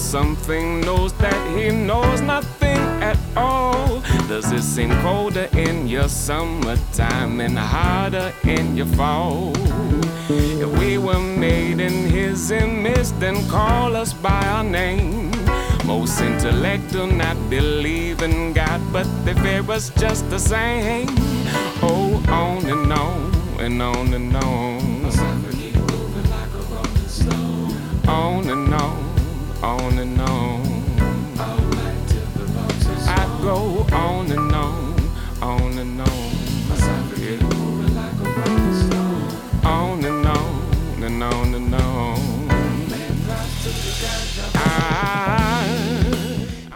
something knows that he knows nothing at all. Does it seem colder in your summertime and harder in your fall? If we were made in his image, then call us by our name. Most intellect do not believe in God, but they fear us just the same. Oh, on and on and on and on on and on, on and on. I go on and on, on and on. On and on and on and on.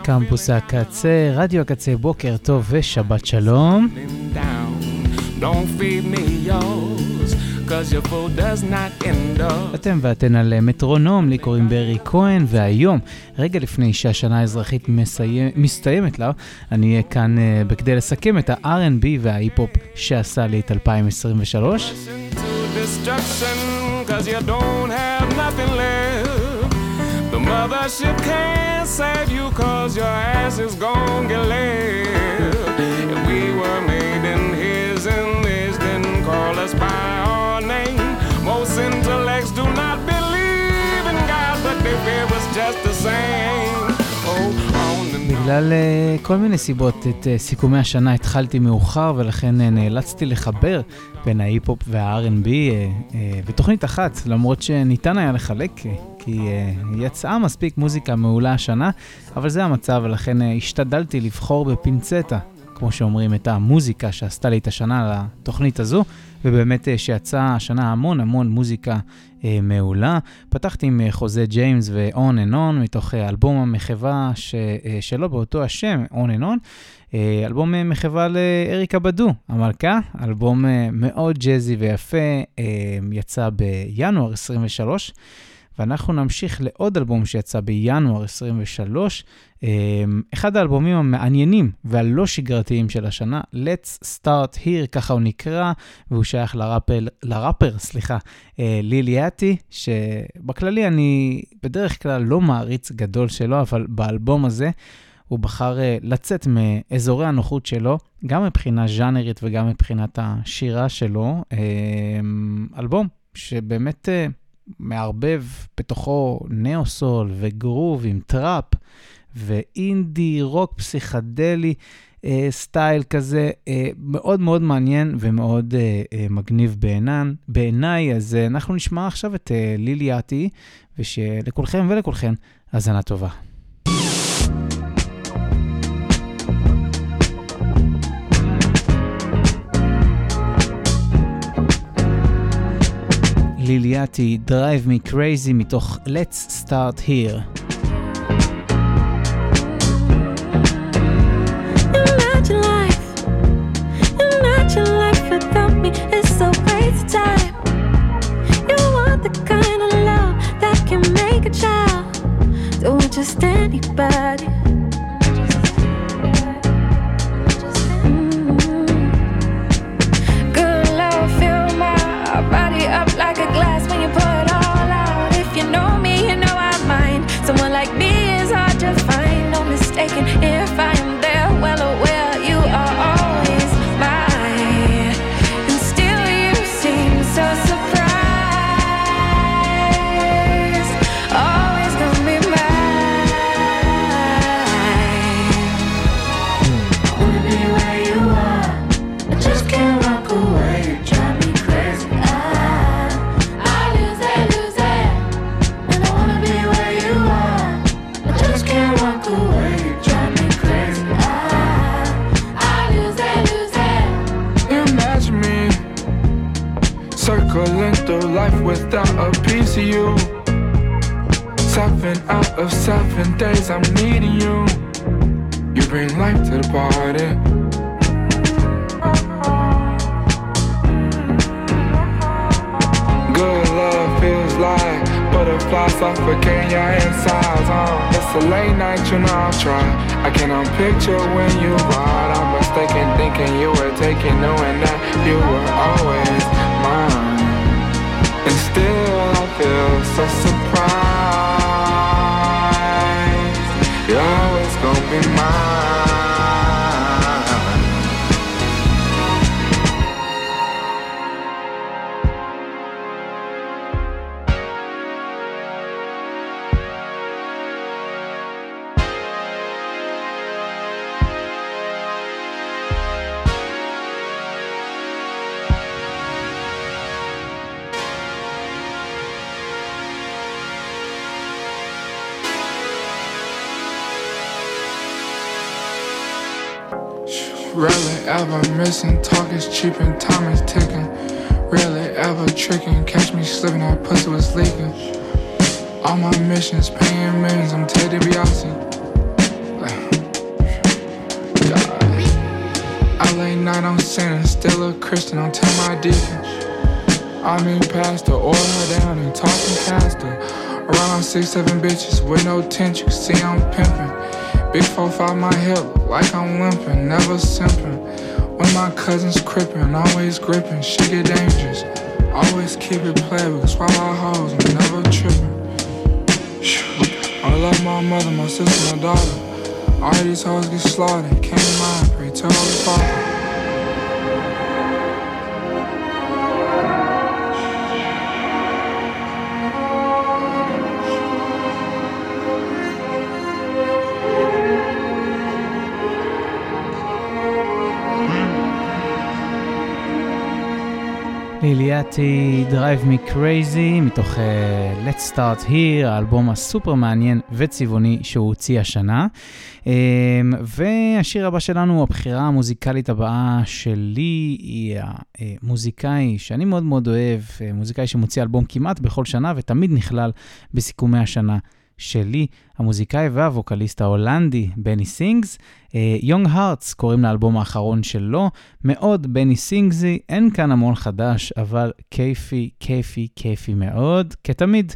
קמפוס הקצה, רדיו הקצה, בוקר טוב ושבת שלום. Don't feed me אתם ואתן על מטרונום, לי קוראים ברי כהן, והיום, רגע לפני שהשנה האזרחית מסיים, מסתיימת לה, אני אהיה כאן uh, בכדי לסכם את ה-R&B וההיפ-הופ שעשה לי את 2023. mothership can't save you cause your ass is gonna get left. בגלל uh, כל מיני סיבות, את uh, סיכומי השנה התחלתי מאוחר ולכן uh, נאלצתי לחבר בין ההיפ-הופ וה-R&B בתוכנית אחת, למרות שניתן היה לחלק, כי יצאה מספיק מוזיקה מעולה השנה, אבל זה המצב ולכן השתדלתי לבחור בפינצטה, כמו שאומרים, את המוזיקה שעשתה לי את השנה לתוכנית הזו. ובאמת אה, שיצא השנה המון המון מוזיקה אה, מעולה. פתחתי עם אה, חוזה ג'יימס ו-On and On מתוך אה, אלבום המחווה ש, אה, שלו באותו השם, On and On. אה, אלבום אה, מחווה לאריקה בדו, המלכה, אלבום אה, מאוד ג'אזי ויפה, אה, יצא בינואר 23. ואנחנו נמשיך לעוד אלבום שיצא בינואר 23, אמ, אחד האלבומים המעניינים והלא שגרתיים של השנה, Let's Start Here, ככה הוא נקרא, והוא שייך לראפר, לראפר סליחה, אה, Lil Yachty, שבכללי אני בדרך כלל לא מעריץ גדול שלו, אבל באלבום הזה הוא בחר אה, לצאת מאזורי הנוחות שלו, גם מבחינה ז'אנרית וגם מבחינת השירה שלו. אמ, אלבום שבאמת אה, מערבב בתוכו ניאו-סול וגרוב עם טראפ. ואינדי, רוק פסיכדלי, אה, סטייל כזה, אה, מאוד מאוד מעניין ומאוד אה, אה, מגניב בעינן, בעיניי. אז אה, אנחנו נשמע עכשיו את אה, ליליאטי, ושלכולכם ולכולכן האזנה טובה. ליליאטי, Drive Me Crazy מתוך Let's Start Here. Just anybody. Rarely ever missing, talk is cheap and time is ticking. Rarely ever tricking, catch me slipping, that pussy was leaking. All my missions, paying millions, I'm Ted DiBiase. I lay night on sinning, still a Christian, I'm tell my deacon. I mean pastor, oil her down and talking pastor. Around six, seven bitches with no tension, see I'm pimping. Big four, five, my hip, like I'm limping, never simping. When my cousins crippin', always gripping, shit get dangerous. Always keep it playable, swallow hoes, I'm never tripping. I love my mother, my sister, my daughter. All these hoes get slaughtered, can't mind, pray to Holy Father. ליליאטי Drive Me Crazy מתוך uh, Let's Start Here, האלבום הסופר מעניין וצבעוני שהוא הוציא השנה. Um, והשיר הבא שלנו, הבחירה המוזיקלית הבאה שלי, היא המוזיקאי שאני מאוד מאוד אוהב, אה, מוזיקאי שמוציא אלבום כמעט בכל שנה ותמיד נכלל בסיכומי השנה שלי, המוזיקאי והווקליסט ההולנדי, בני סינגס. יונג הארטס קוראים לאלבום האחרון שלו, מאוד Benny Sings-י, אין כאן המון חדש, אבל כיפי, כיפי, כיפי מאוד, כתמיד.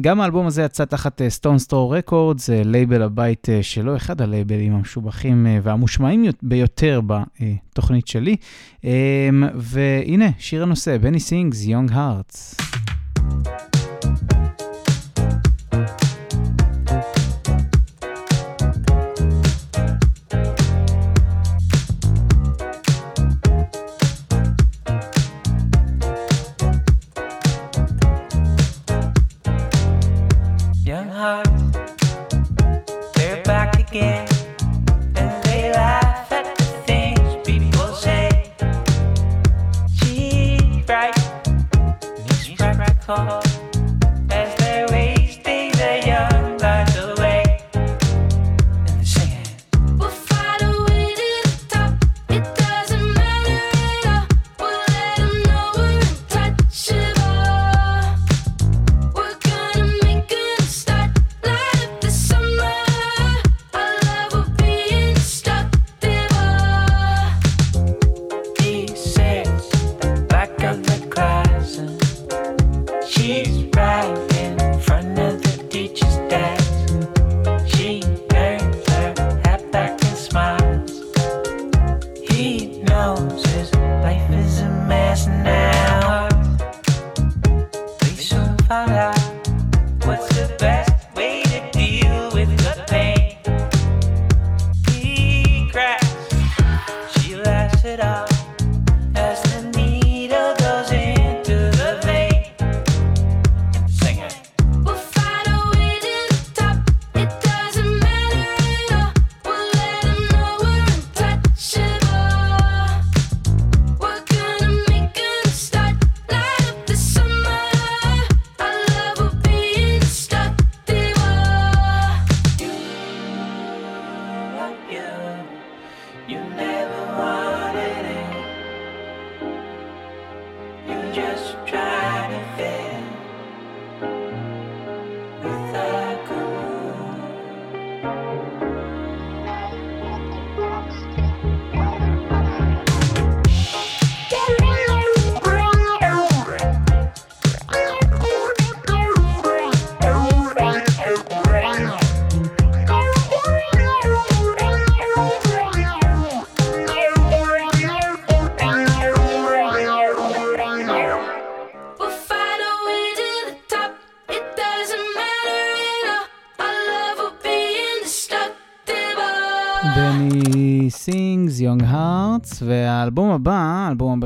גם האלבום הזה יצא תחת Stones Throw Records, לייבל הבית אה, שלו, אחד הלייבלים המשובחים אה, והמושמעים ביותר בתוכנית שלי. והנה, שיר הנושא, Benny Sings, Young Hearts. young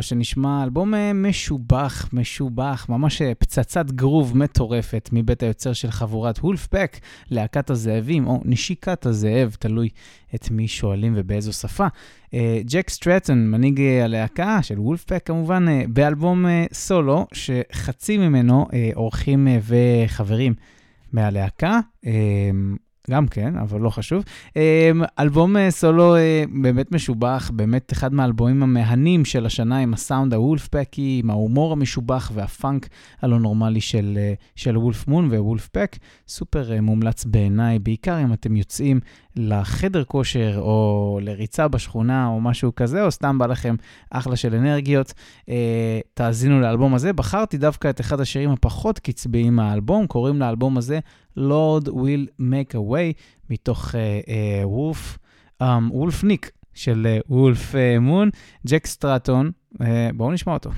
הבא שנשמע, אלבום אה, משובח, משובח, ממש אה, פצצת גרוב מטורפת מבית היוצר של חבורת וולפפק, להקת הזאבים, או נשיקת הזאב, תלוי את מי שואלים ובאיזו שפה. אה, ג'ק סטרטון, מנהיג הלהקה של וולפפק כמובן, באלבום סולו, שחצי ממנו אורחים וחברים מהלהקה. גם כן, אבל לא חשוב. אמ, אלבום אה, סולו אה, באמת משובח, באמת אחד מהאלבומים המהנים של השנה עם הסאונד הוולפפקי, עם ההומור המשובח והפאנק הלא נורמלי של, אה, של וולף מון ווולפפק. סופר אה, מומלץ בעיניי, בעיקר אם אתם יוצאים לחדר כושר או לריצה בשכונה או משהו כזה, או סתם בא לכם אחלה של אנרגיות. אה, תאזינו לאלבום הזה. בחרתי דווקא את אחד השירים הפחות קצביים מהאלבום, קוראים לאלבום הזה Lord will make a way, מתוך וולף, uh, um, וולף ניק של וולף מון, ג'ק סטרטון, uh, בואו נשמע אותו.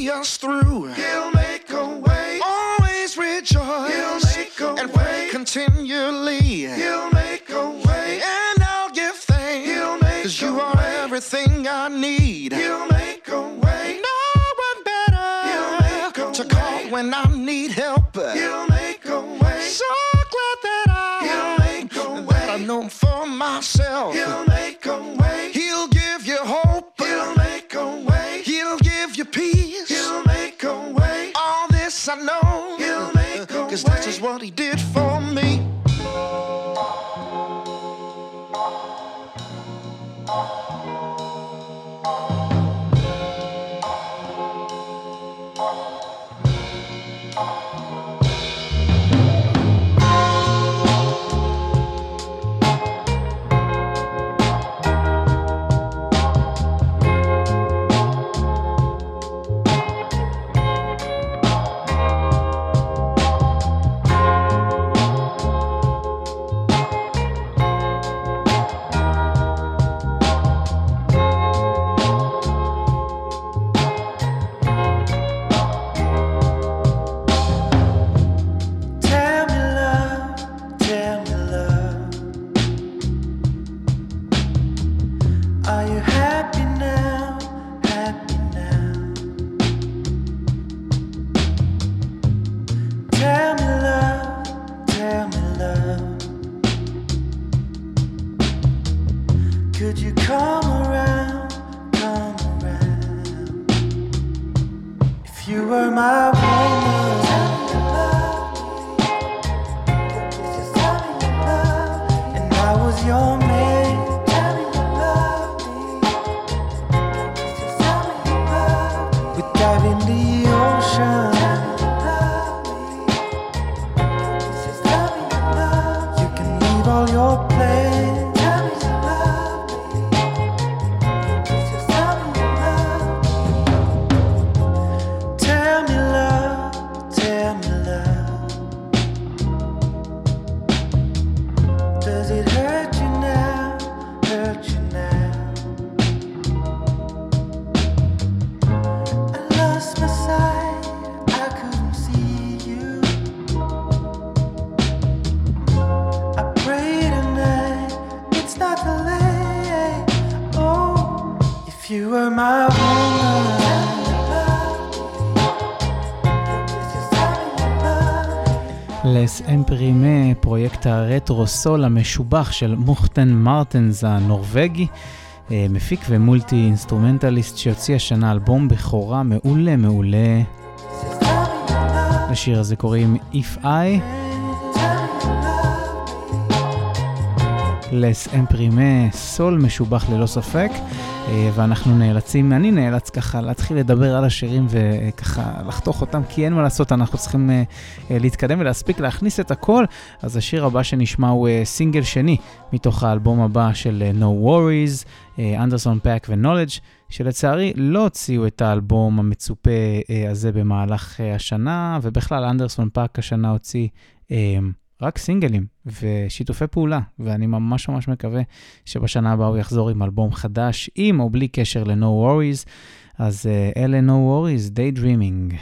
See us through. He'll make a way. Always rejoice. He'll make a and way. continually. He'll make a way. And I'll give thanks. He'll make Cause you are everything I need. He'll make a way. No one better. He'll make a to call when I need help. He'll make a way. So glad that I He'll make a way. That I know for myself. He'll make what he did was your man. פרויקט הרטרו סול המשובח של מורטן מרטנס הנורבגי, אה, מפיק ומולטי אינסטרומנטליסט שהוציא השנה אלבום בכורה מעולה מעולה. לשיר הזה קוראים If I. Les Imprimés, סול משובח ללא ספק, ואנחנו נאלצים, אני נאלץ ככה להתחיל לדבר על השירים וככה לחתוך אותם, כי אין מה לעשות, אנחנו צריכים אה, אה, להתקדם ולהספיק להכניס את הכל. אז השיר הבא שנשמע הוא אה, סינגל שני מתוך האלבום הבא של אה, No Worries, אנדרסון פאק ו-Knxwledge, שלצערי לא הוציאו את האלבום המצופה אה, הזה במהלך אה, השנה, ובכלל אנדרסון פאק השנה הוציא אה, רק סינגלים ושיתופי פעולה, ואני ממש ממש מקווה שבשנה הבאה הוא יחזור עם אלבום חדש, עם או בלי קשר ל-No Worries. אז אה, אלה No Worries, Daydreaming.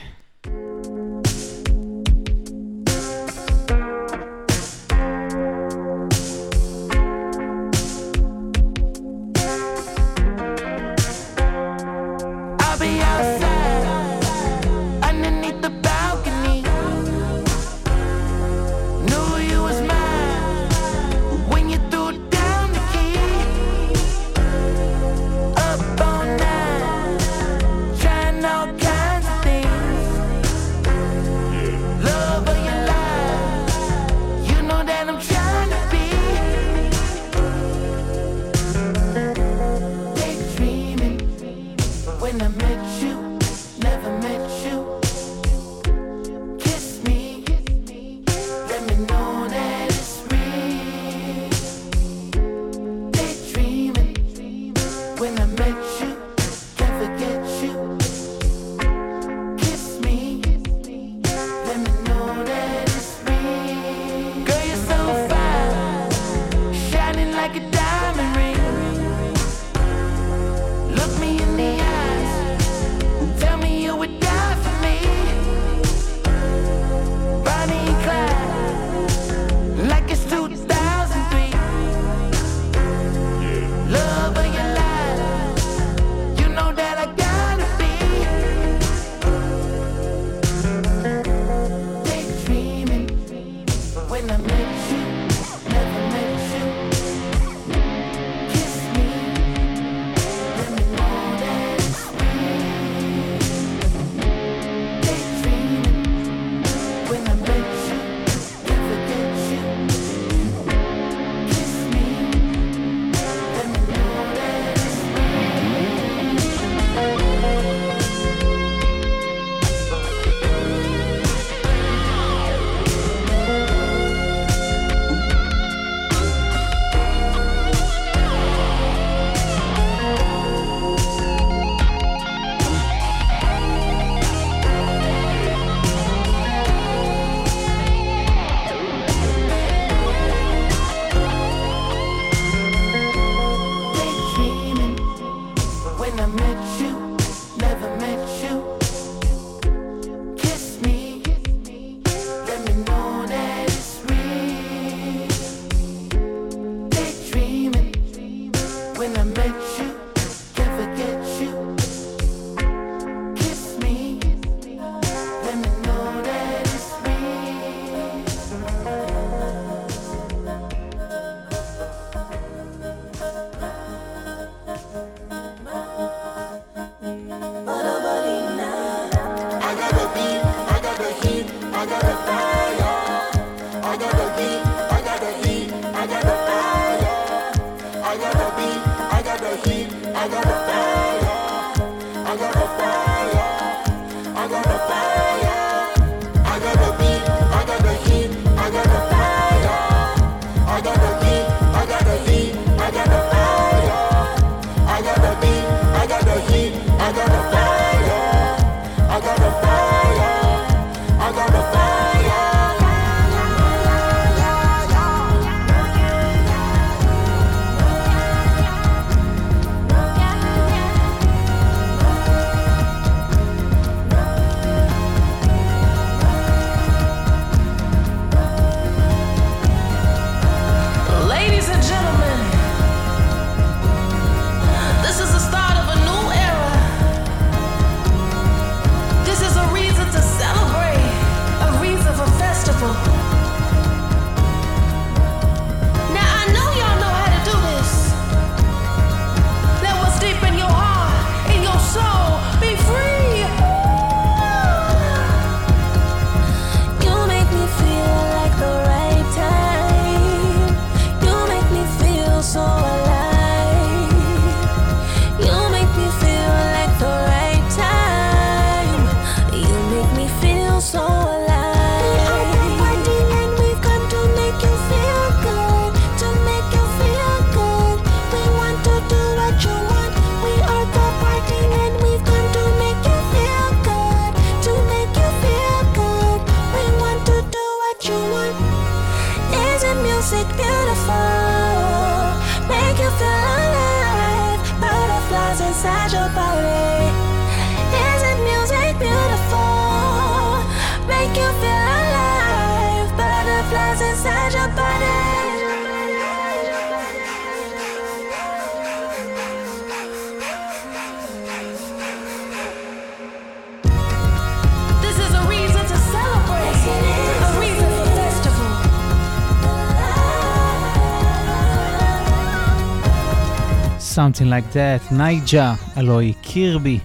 Something like that, נייג'ה, הלוא היא קירבי,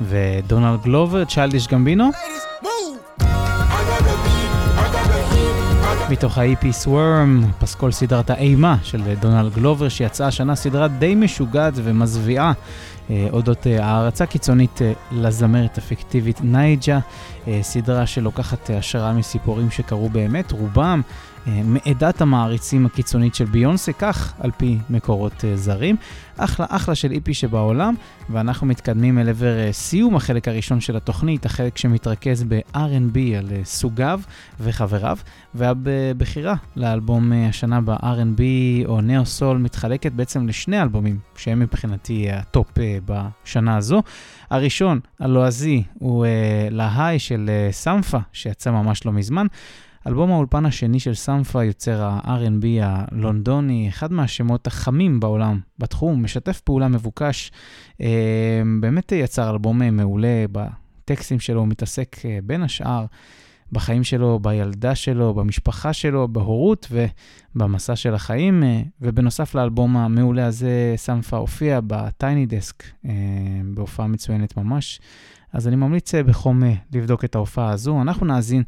ודונלד גלובר, צ'יילדיש גמבינו. מתוך ה-EP סוורם, פסקול סדרת האימה של דונלד גלובר, שיצאה השנה סדרה די משוגעת ומזוויעה, אה, אודות אה, הערצה קיצונית אה, לזמרת הפיקטיבית נייג'ה, סדרה שלוקחת אה, השראה מסיפורים שקרו באמת, רובם מעדת המעריצים הקיצונית של ביונסה, כך על פי מקורות אה, זרים. אחלה אחלה של EP שבעולם, ואנחנו מתקדמים אל עבר אה, סיום החלק הראשון של התוכנית, החלק שמתרכז ב-R&B על אה, סוגיו וחבריו, והבחירה לאלבום אה, השנה ב-R&B או נאו-סול מתחלקת בעצם לשני אלבומים, שהם מבחינתי אה, הטופ אה, בשנה הזו. הראשון, הלועזי, הוא אה, Lahai של אה, Sampha, שיצא ממש לא מזמן. אלבום האולפן השני של Sampha, יוצר ה-R&B הלונדוני, אחד מהשמות החמים בעולם בתחום, משתף פעולה מבוקש. אה, באמת יצר אלבום אה, מעולה, בטקסטים שלו הוא מתעסק אה, בין השאר בחיים שלו, בילדה שלו, במשפחה שלו, בהורות ובמסע של החיים. ובנוסף לאלבום המעולה הזה, סמפה הופיע בטייני דסק, בהופעה מצוינת ממש. אז אני ממליץ בחום לבדוק את ההופעה הזו. אנחנו נאזין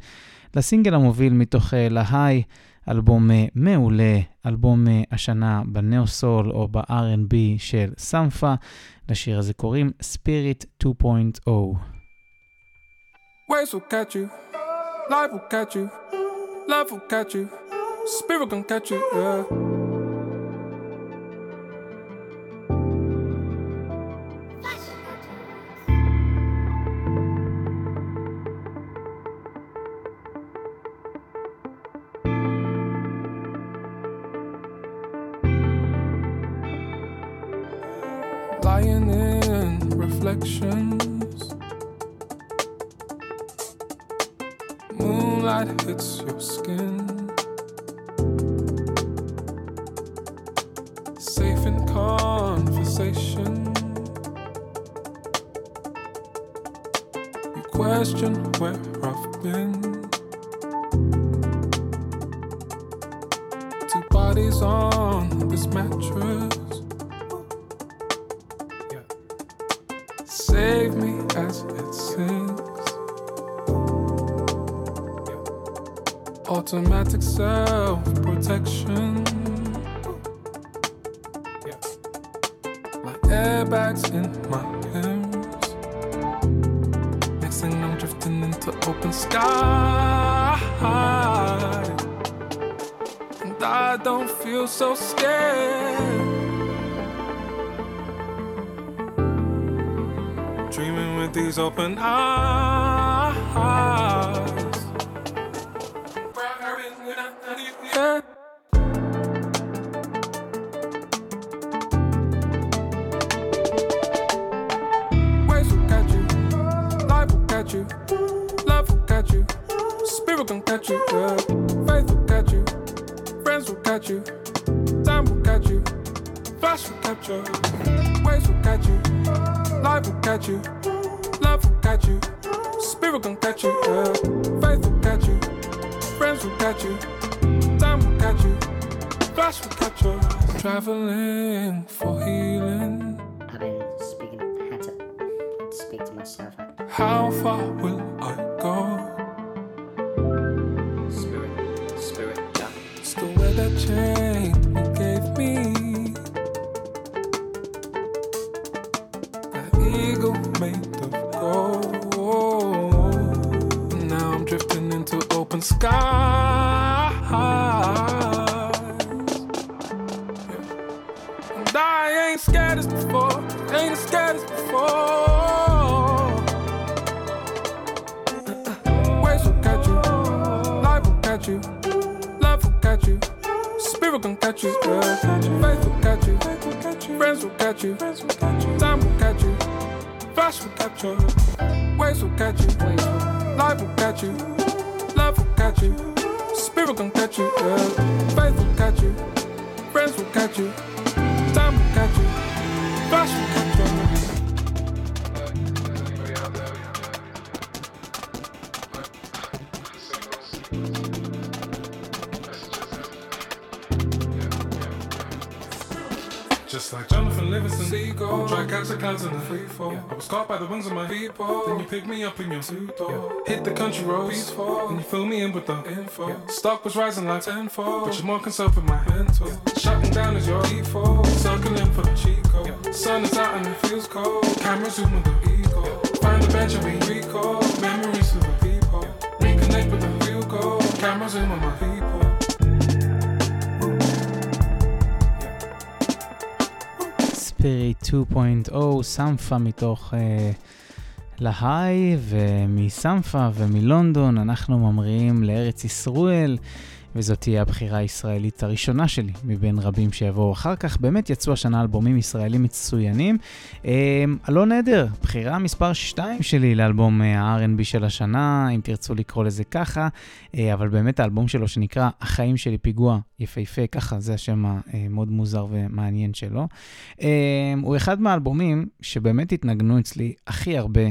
לסינגל המוביל מתוך אה, להיי, אלבום אה, מעולה, אלבום אה, השנה בנאו-סול או ב-R&B של סמפה. לשיר הזה קוראים Spirit 2.0. Waves will catch you, life will catch you, love will catch you, spirit can catch you, yeah. Reflections. Moonlight hits your skin. Feel so scared. Dreaming with these open eyes. catch you. I was caught by the wings of my people. Then you picked me up in your suit. Hit the country roads. Peaceful. Then you fill me in with the info. Stock was rising like tenfold. But you're more concerned with my mental. Shutting down is your default. Circling for the code. Sun is out and it feels cold. Camera zoom with the ego. Find the bench and we recall. Memories of the people. Reconnect with the real goal. Camera zoom on my people. ספיריט 2.0, סמפה מתוך אה, להיי, ומסמפה ומלונדון אנחנו ממריאים לארץ ישראל, וזאת תהיה הבחירה הישראלית הראשונה שלי מבין רבים שיבואו אחר כך. באמת יצאו השנה אלבומים ישראלים מצוינים. אה, אלון עדר, בחירה מספר 2 שלי לאלבום אה, ה-R&B של השנה, אם תרצו לקרוא לזה ככה, אה, אבל באמת האלבום שלו שנקרא החיים שלי פיגוע יפהפה, ככה זה השם המאוד מוזר ומעניין שלו. אה, הוא אחד מהאלבומים שבאמת התנגנו אצלי הכי הרבה.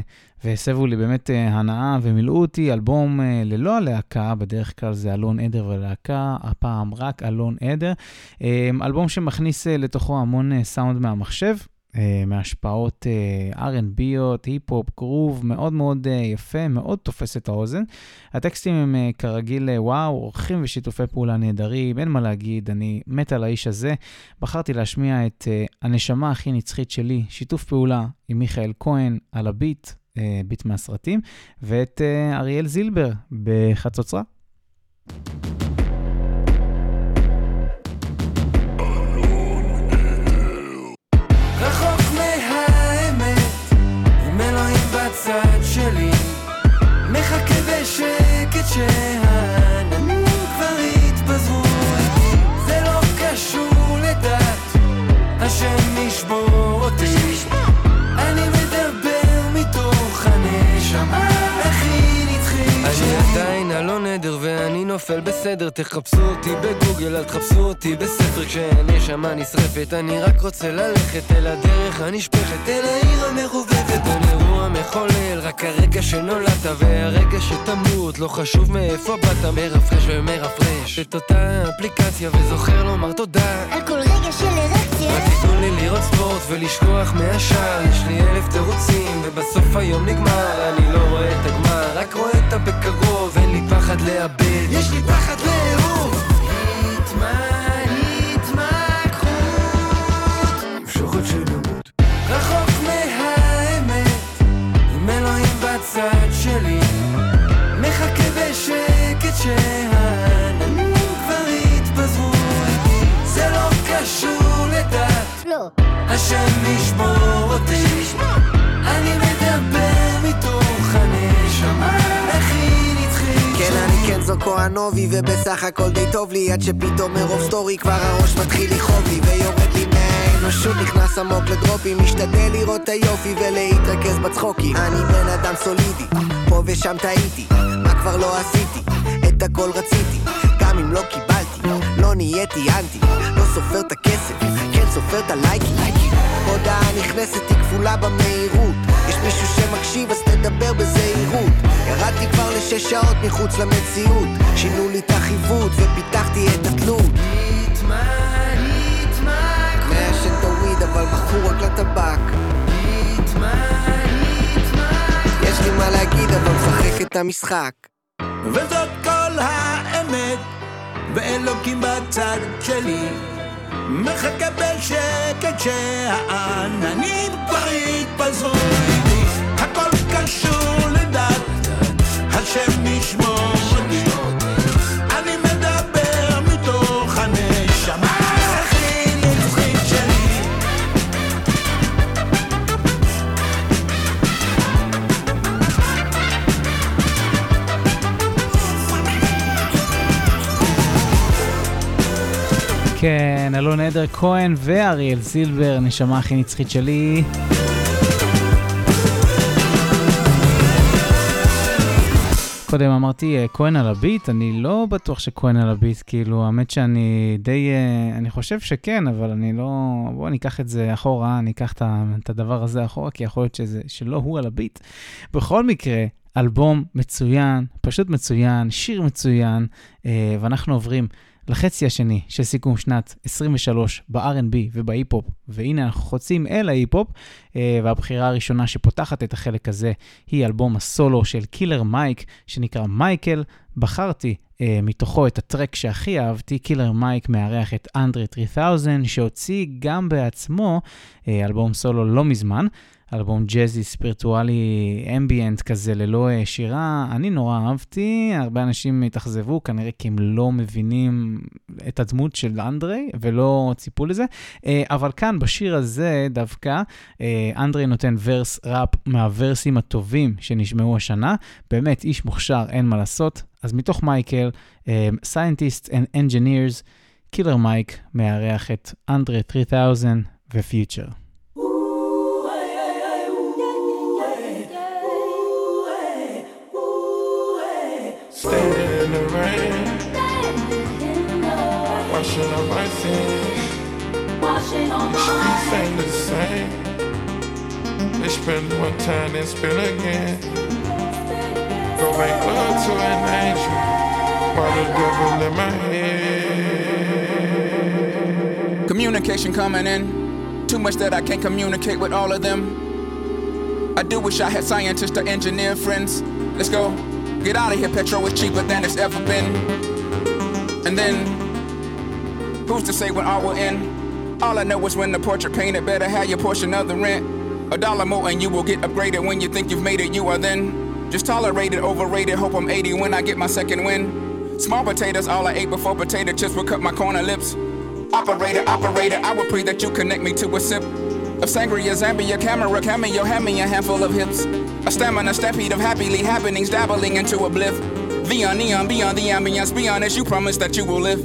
והסבו לי באמת אה, הנאה ומילאו אותי אלבום אה, ללא הלהקה, בדרך כלל זה אלון עדר ולהקה, הפעם רק אלון עדר. אלבום שמכניס לתוכו המון סאונד מהמחשב. אה, מהשפעות R&Bיות, היפ-הופ, גרוב, מאוד מאוד אה, יפה, מאוד תופס את האוזן. הטקסטים הם אה, כרגיל וואו, אורחים ושיתופי פעולה נהדרים, אין מה להגיד, אני מת על האיש הזה. בחרתי להשמיע את הנשמה הכי נצחית שלי, שיתוף פעולה עם מיכאל כהן על הביט, ביט מהסרטים, ואת אריאל זילבר בחצוצרה. רחוק שהעננים כבר יתפזרו איתי. זה לא קשור לדת, השם ישבור אותי. אני מדבר מתוך הנשמה עדר ואני נופל בסדר תחפשו אותי בגוגל אל תחפשו אותי בספר. כשהנשמה נשרפת אני רק רוצה ללכת אל הדרך הנשפכת אל העיר המרובבת בין אירוע מחולל. רק הרגע שנולדת והרגע שתמות לא חשוב מאיפה באת מרפרש ומרפרש את אותה אפליקציה וזוכר לומר תודה. על כל רגע של ארקציה רק תיתנו לי לראות ספורט ולשכוח מהשאר. יש לי אלף תירוצים ובסוף היום נגמר. אני לא רואה את הגמר רק רואה את הבקרוב. לי פחד לאבד. יש לי פחד לאהוב. רחוק מהאמת עם אלוהים בצד שלי. מחכה בשקט שהעננים כבר יתפזרו איתי. זה לא קשור לדת. לא. השם ישמור קנזו כהנובי, ובסך הכל די טוב לי, עד שפתאום מרוב סטורי כבר הראש מתחיל לכאוב לי, ויורד לי מהאנושות, נכנס עמוק לדרופים, משתדל לראות את היופי ולהתרכז בצחוקים. אני בן אדם סולידי, פה ושם טעיתי, מה כבר לא עשיתי, את הכל רציתי, גם אם לא קיבלתי, לא נהייתי אנטי, לא סופר את הכסף, כן סופר את הלייקים. הודעה נכנסת היא כפולה במהירות, יש מישהו שמקשיב אז תדבר בזהירות. ירדתי כבר לשש שעות מחוץ למציאות, שינו לי את החיווט ופיתחתי את התלות. מעשן את הוויד אבל מכור רק לטבק. יש לי מה להגיד אבל משחק את המשחק. וזאת כל האמת, ואלוקים בצד שלי. מחכה בשקט שהעננים כבר יתפזרו כן, אלון עדר כהן ואריאל זילבר, נשמה הכי נצחית שלי. קודם אמרתי אה, כהן על הביט, אני לא בטוח שכהן על הביט, כאילו, האמת שאני די, אה, אני חושב שכן, אבל אני לא, בואו ניקח את זה אחורה, ניקח את ה- את הדבר הזה אחורה, כי יכול להיות שזה, שלא הוא על הביט. בכל מקרה, אלבום מצוין, פשוט מצוין, שיר מצוין, אה, ואנחנו עוברים לחצי השני של סיכום שנת 23 ב-R&B ובהיפ-הופ, והנה אנחנו חוצים אל ההיפ-הופ, אה, והבחירה הראשונה שפותחת את החלק הזה היא אלבום הסולו של קילר מייק, שנקרא מייקל. בחרתי אה, מתוכו את הטרק שהכי אהבתי, קילר מייק מארח את אנדרי 3000, שהוציא גם בעצמו אה, אלבום סולו לא מזמן. אלבום ג'אזי ספירטואלי אמביאנט כזה ללא אה, שירה, אני נורא אהבתי, הרבה אנשים התאכזבו, כנראה כי הם לא מבינים את הדמות של אנדרי ולא ציפו לזה, אה, אבל כאן בשיר הזה דווקא, אה, אנדרי נותן verse ראפ מהוורסים הטובים שנשמעו השנה, באמת איש מוכשר, אין מה לעשות. אז מתוך מייקל, Scientists and Engineers, קילר מייק מארח את אנדרי 3000 ו-Future. Standing in the rain, washing up my sins. The streets ain't the same. They spend one time, then spend again. Go make love to an angel, while the devil in my head. Communication coming in. Too much that I can't communicate with all of them. I do wish I had scientists or engineer friends. Let's go. Get out of here, petrol is cheaper than it's ever been. And then, who's to say when all will end? All I know is when the portrait painted, better have your portion of the rent. A dollar more and you will get upgraded when you think you've made it, you are then. Just tolerated, overrated, hope I'm 80 when I get my second win. Small potatoes, all I ate before potato chips would cut my corner lips. Operator, operator, I would pray that you connect me to a sip of sangria, Zambia, camera, cameo, hand me a handful of hips. A stamina, stampede of happily happenings, dabbling into a bliff. Beyond neon, beyond the ambience, be honest, you promise that you will live.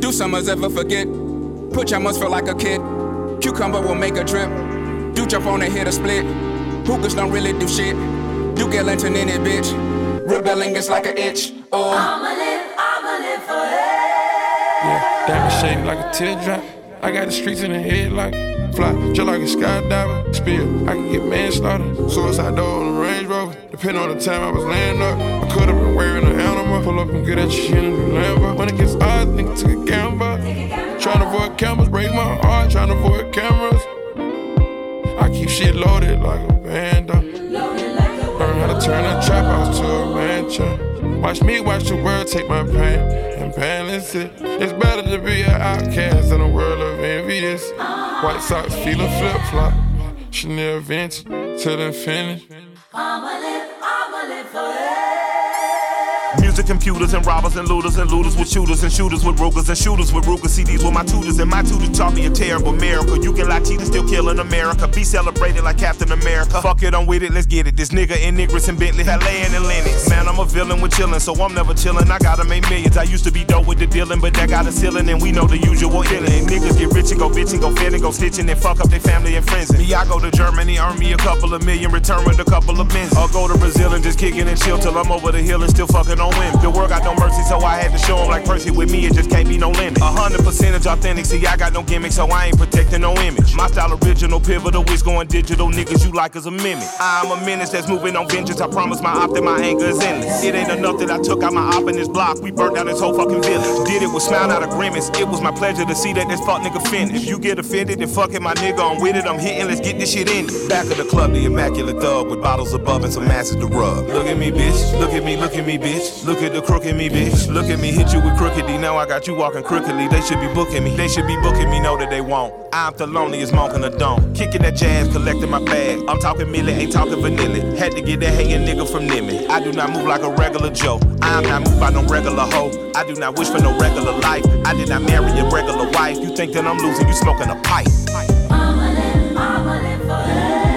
Do summers ever forget? Put your must feel like a kid. Cucumber will make a trip. Do jump on and hit a split. Hookers don't really do shit. Do get lantern in it, bitch. Rebelling is like an itch. Oh. I'ma live, I'ma live forever. Yeah, diamond shaped like a teardrop. I got the streets in the head like fly, just like a skydiver. Spill, I can get manslaughter. Suicide door on the Range Rover. Depending on the time I was laying up, I could have been wearing an animal. Pull up and get at your in the Lambo. When it gets odd, think took a gamble. Trying to avoid cameras, break my heart. Trying to avoid cameras. I keep shit loaded like a bando. Learn how to turn a trap house to a mansion. Watch me watch the world take my pain and balance it. It's better to be an outcast in a world of envious. White socks, feel a flip flop. Chanel vintage till infinity. Computers and robbers and looters and looters with shooters and shooters with Rugers and shooters with Ruger CDs with my tutors and my tutors taught me a terrible miracle. You can lie cheat and still kill in America. Be celebrated like Captain America. Fuck it, I'm with it, let's get it. This nigga in Niggers and Bentley, Halle and Lennox. Man, I'm a villain with chillin', so I'm never chillin'. I gotta make millions. I used to be dope with the dealing, but that got a ceiling and we know the usual illin'. Niggas get rich and go bitchin', go fit and go stitchin' and fuck up their family and friends. Me, I go to Germany, earn me a couple of million, return with a couple of bins. Or go to Brazil and just kickin' and chill till I'm over the hill and still fuckin' on women. The world got no mercy, so I had to show 'em like Percy with me, it just can't be no limit. A hundred percentage authentic, see, I got no gimmick, so I ain't protecting no image. My style original, pivotal, it's going digital, niggas you like as a mimic. I'm a menace that's moving on vengeance, I promise my op that my anger is endless. It ain't enough that I took out my op in this block, we burnt down this whole fucking village. Did it with smile, not agreements, it was my pleasure to see that this fuck nigga finished. If you get offended, then fuck it, my nigga, I'm with it, I'm hitting, let's get this shit in. Back of the club, the immaculate thug with bottles above and some masses to rub. Look at me, bitch, look at me, look at me, bitch. Look at the me, bitch. Look at me, hit you with crookedy. Now I got you walking crookedly. They should be booking me. They should be booking me, know that they won't. I'm the loneliest monk in the dome. Kicking that jazz, collecting my bag. I'm talking milli, ain't talking vanilla. Had to get that hating nigga from Nimmy. I do not move like a regular Joe. I'm not moved by no regular hoe. I do not wish for no regular life. I did not marry a regular wife. You think that I'm losing, you smoking a pipe. Standing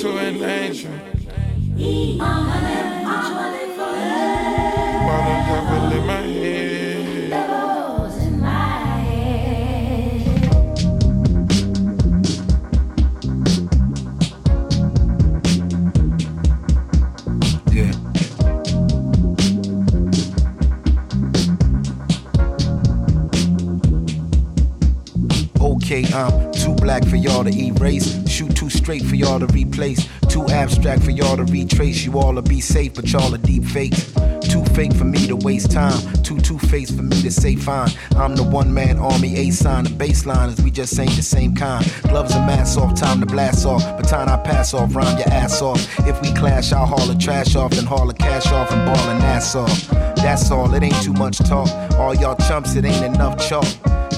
to an angel. While the devil in my head. Okay, I'm too black for y'all to erase. Shoot too straight for y'all to replace. Too abstract for y'all to retrace. You all to be safe, but y'all are deep fakes. Too fake for me to waste time. Too two faced for me to say fine. I'm the one man army A sign. The baseline is we just ain't the same kind. Gloves and masks off, time to blast off. Baton I pass off, rhyme your ass off. If we clash, I'll haul the trash off, then haul the cash off and ball an ass Nassau. That's all, it ain't too much talk. All y'all chumps, it ain't enough chalk.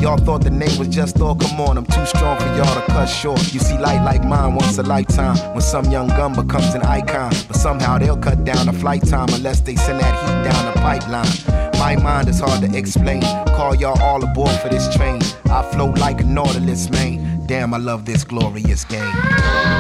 Y'all thought the name was just Thor, come on, I'm too strong for y'all to cut short. You see light like mine once a lifetime, when some young gun becomes an icon. But somehow they'll cut down the flight time unless they send that heat down the pipeline. My mind is hard to explain. Call y'all all aboard for this train. I float like a Nautilus, man. Damn, I love this glorious game.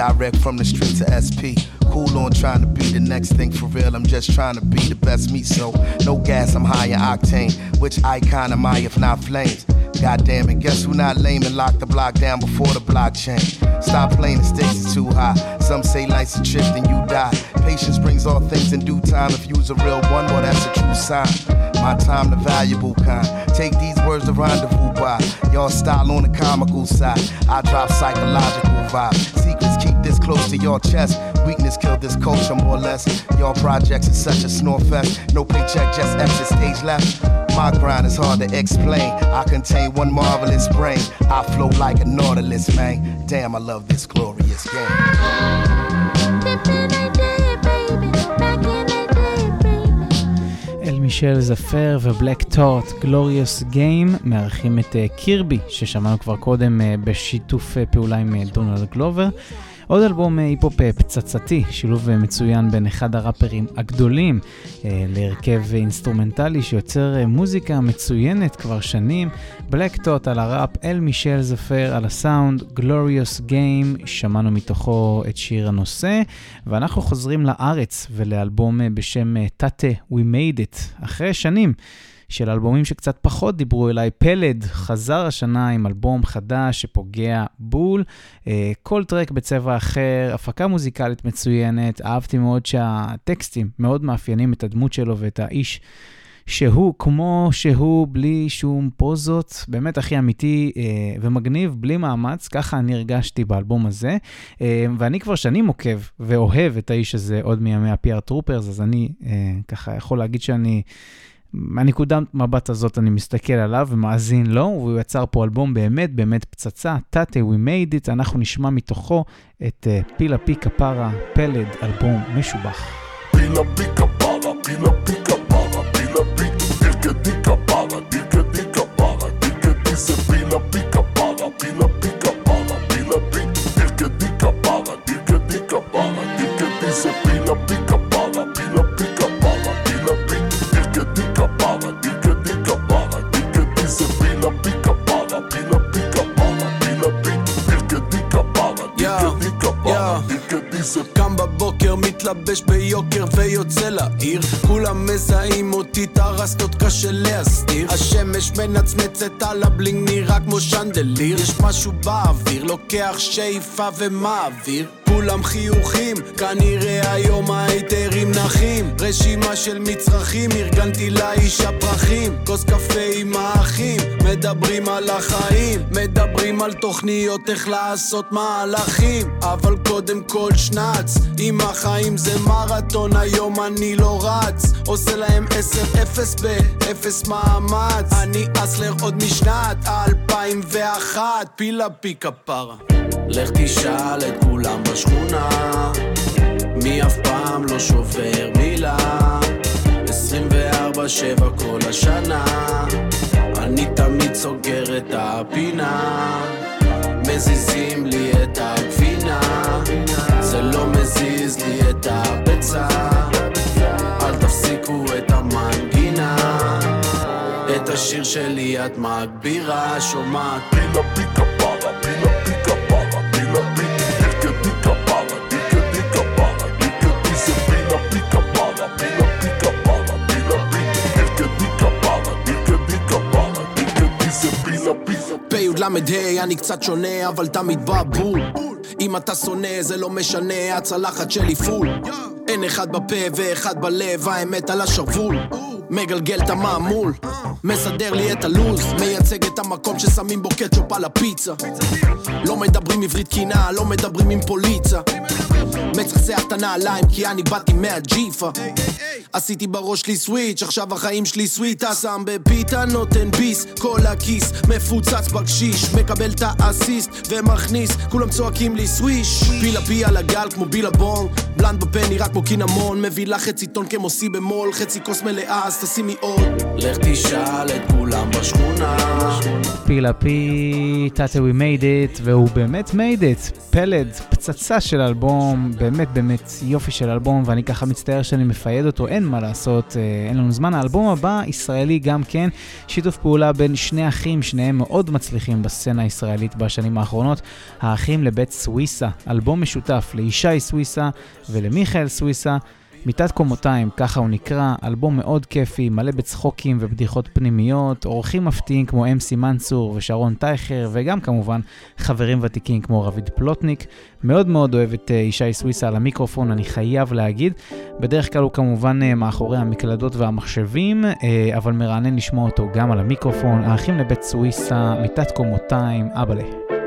Direct from the street to SP. Cool on trying to be the next thing for real. I'm just trying to be the best me. So no gas, I'm high in octane. Which icon am I if not flames? God damn it, guess who not lame and lock the block down before the blockchain? Stop playing, the stakes is too high. Some say life's a trip, then you die. Patience brings all things in due time. If you's a real one, well, that's a true sign. My time, the valuable kind. Take these words to rendezvous by. Y'all style on the comical side. I drop psychological vibes. This close to your chest. Weakness killed this culture more or less. Y'all projects is such a snore fest. No paycheck, just exit stage left. My grind is hard to explain. I contain one marvelous brain. I flow like a nautilus, man. Damn, I love this glorious game. אל מישל זפר ובלק טורט, גלוריוס גיים, מארחים את אה, קירבי, ששמענו כבר קודם אה, בשיתוף אה, פעולה עם אה, דונלד גלובר. עוד אלבום אה, היפ-הופ אה, פצצתי, שילוב אה, מצוין בין אחד הראפרים הגדולים להרכב אינסטרומנטלי שיוצר מוזיקה מצוינת כבר שנים. Black Thought על הראפ, El Michels Affair על הסאונד, Glorious Game, שמענו מתוכו את שיר הנושא, ואנחנו חוזרים לארץ ולאלבום בשם תתה We Made It, אחרי שנים. של אלבומים שקצת פחות דיברו אליי, פלד חזר השנה עם אלבום חדש שפוגע בול, אה, כל טרק בצבע אחר, הפקה מוזיקלית מצוינת, אהבתי מאוד שהטקסטים מאוד מאפיינים את הדמות שלו ואת האיש. שהוא כמו שהוא, בלי שום פוזות, באמת הכי אמיתי אה, ומגניב, בלי מאמץ, ככה אני הרגשתי באלבום הזה. אה, ואני כבר שנים עוקב ואוהב את האיש הזה עוד מימי ה-PR טרופרס, אז אני אה, ככה יכול להגיד שאני... מהנקודת מבט הזאת אני מסתכל עליו ומאזין לו, והוא יצר פה אלבום באמת באמת פצצה, תתה, We Made It, אנחנו נשמע מתוכו את uh, פילה פי כפרה, פלד, אלבום משובח. Pila pica para, pila pica para, pila pica, dirke מתלבש ביוקר ויוצא לעיר. כולם מזהים אותי, את הרסטות קשה להסתיר. השמש מנצנצת על ה-bling, נראה כמו שנדליר. יש משהו באוויר, לוקח שאיפה ומעביר כולם חיוכים, כנראה היום ההיצרים נחים. רשימה של מצרכים, ארגנתי לאיש הפרחים. כוס קפה עם האחים, מדברים על החיים. מדברים על תוכניות איך לעשות מהלכים. אבל קודם כל שנ"צ אם החיים זה מרתון, היום אני לא רץ. עושה להם 10-0 באפס מאמץ. אני hustler עוד משנת 2001 פילה פי כפרה לך תשאל את כולם בשכונה. מי אף פעם לא שובר מילה? 24-7 כל השנה. אני תמיד סוגר את הפינה. מזיזים לי את הגבינה זה לא מזיז לי את הביצה. אל תפסיקו את המנגינה. את השיר שלי את מגבירה. שומעת. Pila pica פי"ל אני קצת שונה אבל תמיד בא בול אם אתה שונא זה לא משנה הצלחת שלי פול. אין אחד בפה ואחד בלב האמת על השרוול. מגלגל את המעמול מסדר לי את הלוז מייצג את המקום ששמים בו קטשופ על הפיצה. לא מדברים עברית קינה לא מדברים עם פוליצה מצחצח את הנעליים כי אני באתי מהג'יפה. עשיתי בראש שלי סוויץ' עכשיו החיים שלי סוויטה. שם בפיתה נותן ביס כל הכיס מפוצץ בקשיש. מקבל את האסיסט ומכניס כולם צועקים לי סוויש. פילה פי על הגל כמו בילבון בלנד בפה נראה כמו קינמון מביא לך חצי טון כמו סי במול חצי כוס מלאה אז תשימי עוד לך תשאל את כולם בשכונה פילה פי, תתה We made it, והוא באמת made it. פלד, פצצה של אלבום, באמת באמת יופי של אלבום, ואני ככה מצטער שאני מפייד אותו, אין מה לעשות, אה, אין לנו זמן. האלבום הבא, ישראלי גם כן, שיתוף פעולה בין שני אחים, שניהם מאוד מצליחים בסצנה הישראלית בשנים האחרונות, האחים לבית סוויסה, אלבום משותף לישי סוויסה ולמיכאל סוויסה. מיטת קומותיים, ככה הוא נקרא, אלבום מאוד כיפי, מלא בצחוקים ובדיחות פנימיות, אורחים מפתיעים כמו אמסי מנצור ושרון טייכר, וגם כמובן חברים ותיקים כמו רביד פלוטניק. מאוד מאוד אוהב את אה, ישי סוויסה על המיקרופון, אני חייב להגיד. בדרך כלל הוא כמובן אה, מאחורי המקלדות והמחשבים, אה, אבל מרענן לשמוע אותו גם על המיקרופון. האחים לבית סוויסה, מיטת קומותיים, אבאלה.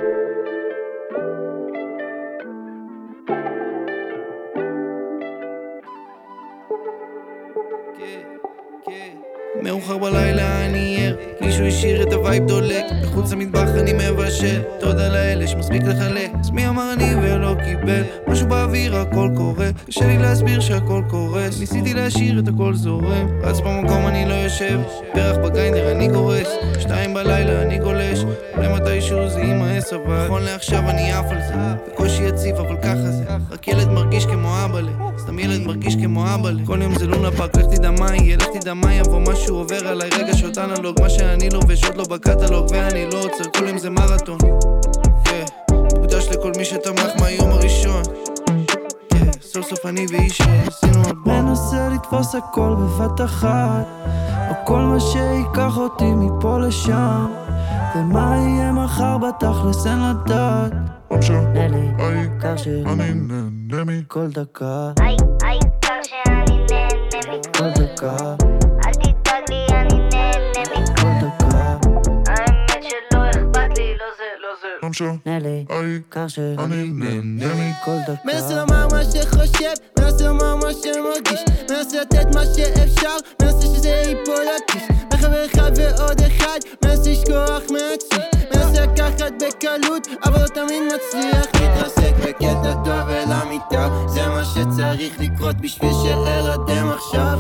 מאוחר בלילה אני ער, מישהו השאיר את ה-vibe דולק, בחוץ למטבח אני מבשל, תודה לאל יש מספיק לחלק, אז מי אמר אני ולא קיבל, משהו באוויר הכל קורה, קשה לי להסביר שהכל קורס, ניסיתי להשאיר את הכל זורם, רץ במקום אני לא יושב, פרח ב-grinder אני גורס, שתיים בלילה אני גולש, אולי מתישהו זה יימאס אבל, נכון לעכשיו אני עף על זה, בקושי יציב אבל ככה זה, רק ילד מרגיש כמו אבאלה, סתם ילד מרגיש כמו אבאלה, כל יום זה לונה פארק, לך תדע מה יהיה, לך תדע מה יבוא, משהו עובר עליי, רגע שעות אנלוג, מה שאני לובש עוד לא בקטלוג, ואני לא עוצר, כל יום זה מרתון, מוקדש לכל מי שתמך מהיום הראשון, סוף סוף אני ואיש עשינו אלבום. מנסה לתפוס הכל בבת אחת או כל מה שייקח אותי מפה לשם. ומה יהיה מחר בתכלס אין לדעת. העיקר שאני נהנה מכל דקה. העיקר שאני נהנה כל דקה לא משנה, נלי, העיקר שאני נהנה מכל דקה. מנסה לומר מה שחושב, מנסה לומר מה שמרגיש. מנסה לתת מה שאפשר, מנסה שזה ייפול לכיס בחבר אחד ועוד אחד, מנסה לשכוח מעצמי מנסה לקחת בקלות, אבל לא תמיד מצליח. להתרסק בקטע טוב אל המיטה. זה מה שצריך לקרות בשביל שארדם עכשיו.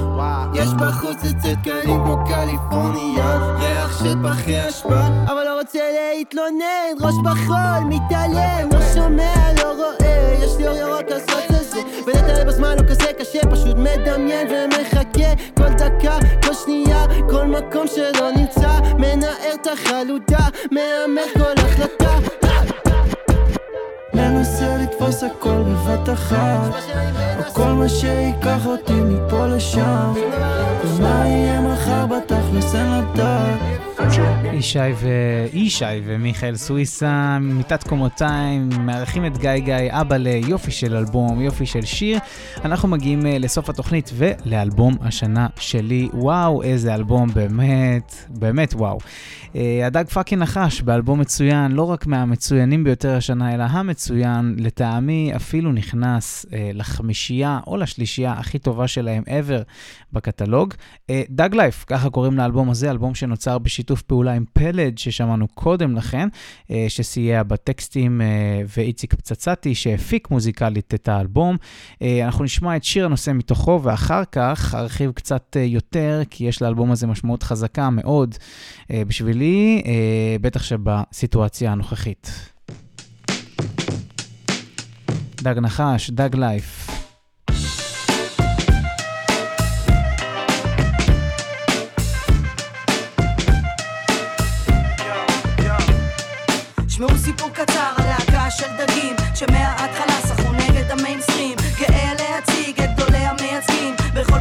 יש בחוץ עצת קלים כמו קליפורניה. ריח של פחי אשפה אבל לא רוצה להתלונן, ראש בחול, מתעלם לא שומע, לא רואה, יש לי אור ירוק לעשות את זה ולטייל בזמן לא כזה קשה, פשוט מדמיין ומחכה כל דקה, כל שנייה, כל מקום שלא נמצא. מנער את החלודה, מהמר כל החלטה. מנסה לתפוס הכל בבת אחת. או כל מה שייקח אותי מפה לשם. ומה יהיה מחר בתכלס אין לדעת ישי וישי ומיכאל סוויסה, מיטת קומותיים, מארחים את גיא גיא, אבא ליופי של אלבום, יופי של שיר. אנחנו מגיעים אה, לסוף התוכנית ולאלבום השנה שלי. וואו, איזה אלבום, באמת, באמת וואו. אה, הדג fucking נחש באלבום מצוין, לא רק מהמצוינים ביותר השנה, אלא המצוין, לטעמי אפילו נכנס אה, לחמישייה או לשלישייה הכי טובה שלהם ever בקטלוג. אה, דג Life, ככה קוראים לאלבום הזה, אלבום שנוצר בשיתוף פעולה עם פלד ששמענו קודם לכן, אה, שסייע בטקסטים, אה, ואיציק פצצתי שהפיק מוזיקלית את האלבום. אה, אנחנו נשמע את שיר הנושא מתוכו, ואחר כך ארחיב קצת יותר, כי יש לאלבום הזה משמעות חזקה מאוד בשבילי, בטח שבסיטואציה הנוכחית. דג נחש, דג לייף.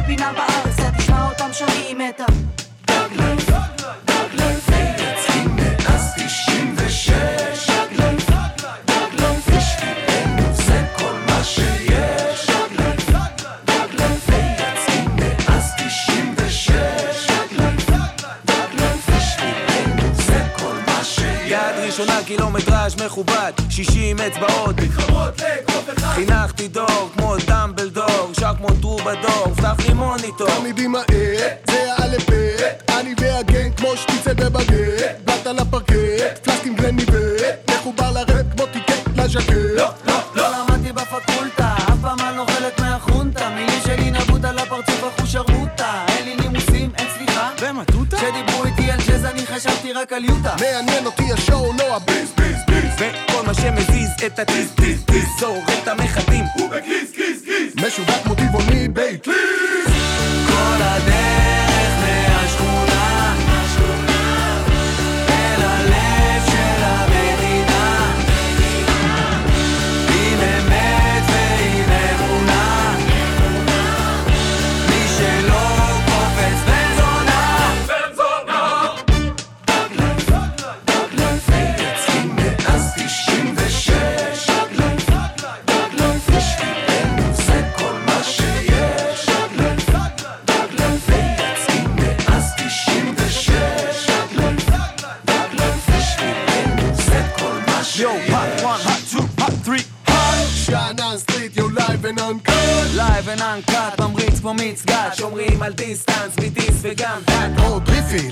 המייצגים בכל פינה בארץ אתה תשמע אותם שרים קילומטראז' מכובד 60 אצבעות. מתחברות לאגרוף אחד. חינכתי דור כמו דמבלדור שר כמו טרובדור פתח לי מוניטור. תלמידים מהר, זה האלף בית אני והגנג כמו שטיצל בבגט. באת לפרקט, פלסטים גלניבט מחובר לרפ כמו טיקט לז'קט. לא, לא, רק על יוטה. מעניין אותי השואו, לא הביז ביז ביז. וכל מה שמזיז את הטיז טיז טיז. זורק את המחטים. הוא בכיס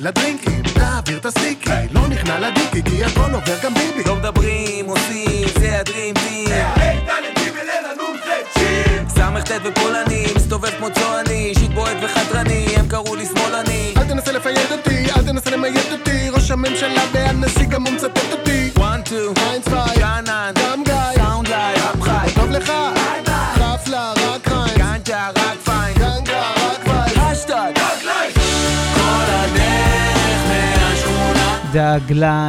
la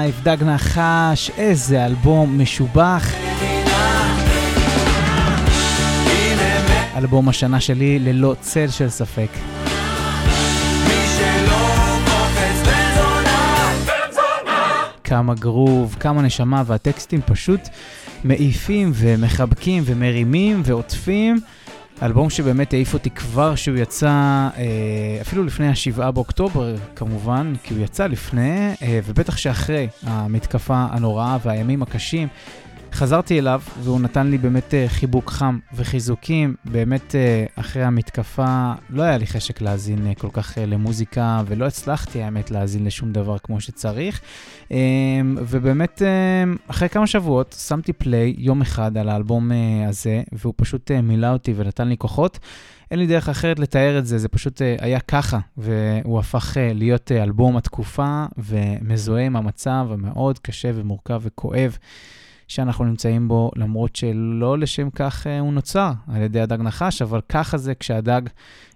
Life, דג נחש, איזה אלבום משובח. אלבום השנה שלי ללא צל של ספק. כמה גרוב, כמה נשמה, והטקסטים פשוט מעיפים ומחבקים ומרימים ועוטפים. אלבום שבאמת העיף אותי כבר שהוא יצא, אה, אפילו לפני השבעה באוקטובר כמובן, כי הוא יצא לפני, אה, ובטח שאחרי המתקפה הנוראה והימים הקשים. חזרתי אליו והוא נתן לי באמת אה, חיבוק חם וחיזוקים. באמת אה, אחרי המתקפה לא היה לי חשק להאזין אה, כל כך למוזיקה ולא הצלחתי האמת להאזין לשום דבר כמו שצריך. ובאמת אחרי כמה שבועות שמתי פליי יום אחד על האלבום הזה והוא פשוט מילא אותי ונתן לי כוחות. אין לי דרך אחרת לתאר את זה, זה פשוט היה ככה, והוא הפך להיות אלבום התקופה ומזוהה עם המצב המאוד קשה ומורכב וכואב. שאנחנו נמצאים בו, למרות שלא לשם כך אה, הוא נוצר על ידי הדג נחש, אבל ככה זה כשהדג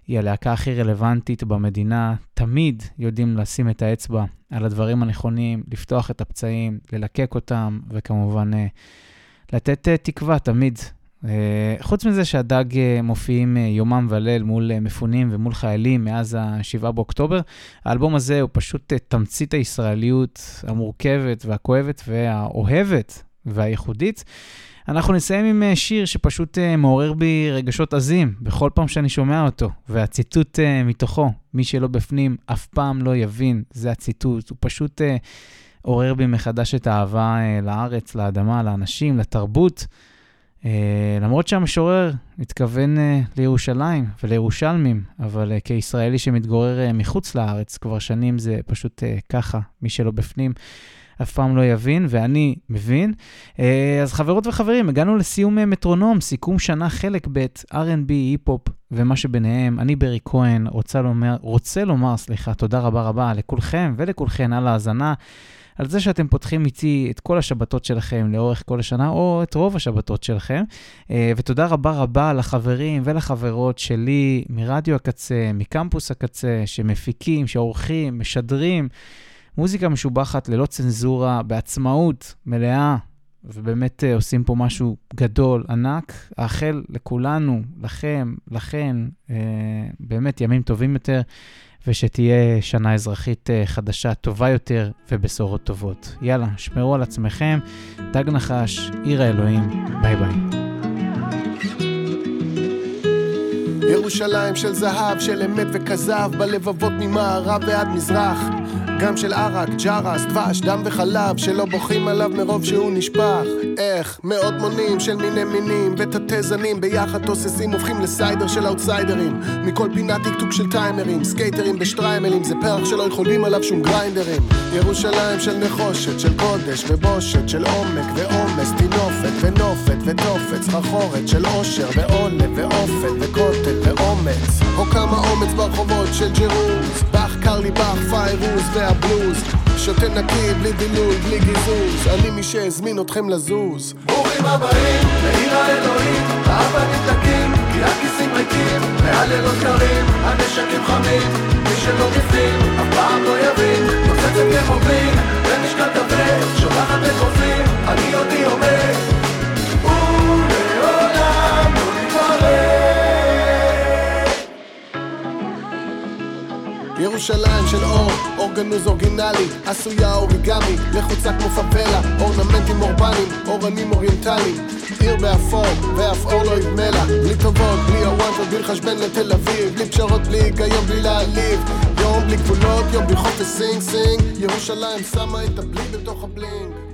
היא הלהקה הכי רלוונטית במדינה, תמיד יודעים לשים את האצבע על הדברים הנכונים, לפתוח את הפצעים, ללקק אותם, וכמובן אה, לתת אה, תקווה תמיד. חוץ מזה שהדג מופיעים יומם וליל מול מפונים ומול חיילים מאז ה-7 באוקטובר, האלבום הזה הוא פשוט תמצית הישראליות המורכבת והכואבת והאוהבת והייחודית. אנחנו נסיים עם אה, שיר שפשוט אה, מעורר בי רגשות עזים בכל פעם שאני שומע אותו, והציטוט אה, מתוכו, מי שלא בפנים אף פעם לא יבין, זה הציטוט, הוא פשוט עורר בי מחדש את האהבה אה, לארץ, לאדמה, לאנשים, לתרבות. למרות שהמשורר מתכוון אה, לירושלים ולירושלמים, אבל כישראלי שמתגורר מחוץ לארץ כבר שנים זה פשוט ככה, מי שלא בפנים. אף פעם לא יבין, ואני מבין. אה, אז חברות וחברים, הגענו לסיום אה, מטרונום, סיכום שנה חלק ב', R&B, היפ-הופ ומה שביניהם. אני ברי כהן, רוצה לומר, רוצה לומר, סליחה, תודה רבה רבה לכולכם ולכולכן על ההאזנה. על זה שאתם פותחים איתי את כל השבתות שלכם לאורך כל השנה, או את רוב השבתות שלכם. אה, ותודה רבה רבה לחברים ולחברות שלי מרדיו הקצה, מקמפוס הקצה, שמפיקים, שעורכים, משדרים. מוזיקה משובחת ללא צנזורה, בעצמאות מלאה, ובאמת אה, עושים פה משהו גדול, ענק. אאחל לכולנו, לכם, לכן, אה, באמת ימים טובים יותר, ושתהיה שנה אזרחית אה, חדשה טובה יותר ובשורות טובות. יאללה, שמרו על עצמכם. דג נחש, עיר האלוהים, ביי ביי. ירושלים של זהב, של אמת וכזב, בלבבות ממערב ועד מזרח. גם של ערק, ג'רס, דבש, דם וחלב, שלא בוכים עליו מרוב שהוא נשפך. איך מאות מונים של מיני מינים ותתי זנים ביחד תוססים הופכים לסיידר של אאוטסיידרים. מכל פינה טיקטוק של טיימרים, סקייטרים בשטריימלים, זה פרח שלא יכולים עליו שום גריינדרים. ירושלים של נחושת, של קודש ובושת, של עומק ועומס, טינופת ונופת ותופת, סחרחורת של עושר ועולב ואופת וקוטל ואומץ. או כמה אומץ ברחובות של ג'ירוז, באך קר לי פיירוז והבלוז. שותה נקי, בלי דילול, בלי גיזוז, אני מי שהזמין אתכם לזוז. ברוכים הבאים לעיר האלוהים, העבדים דקים, כי הכיסים ריקים, והלילות קרים, הנשקים חמים, מי שלא בפנים, אף פעם לא יבין, נוצצת כמו בלין, במשקל כבד, שוכחת בקופים, אני עודי עומד, ירושלים של אור, אור גנוז אורגינלי, עשויה אוריגמי, לחוצה כמו פאבלה, אורנמנטים אורבניים, אורנים אוריינטליים, עיר באפור, ואף אור לא ידמה לה, בלי טובות, בלי הוואנטות, בלי לחשבן לתל אביב, בלי פשרות, בלי היגיון, בלי להעליב, יום בלי גבולות, יום בלי חופש Sing Sing, ירושלים שמה את הבלי בתוך ה bling.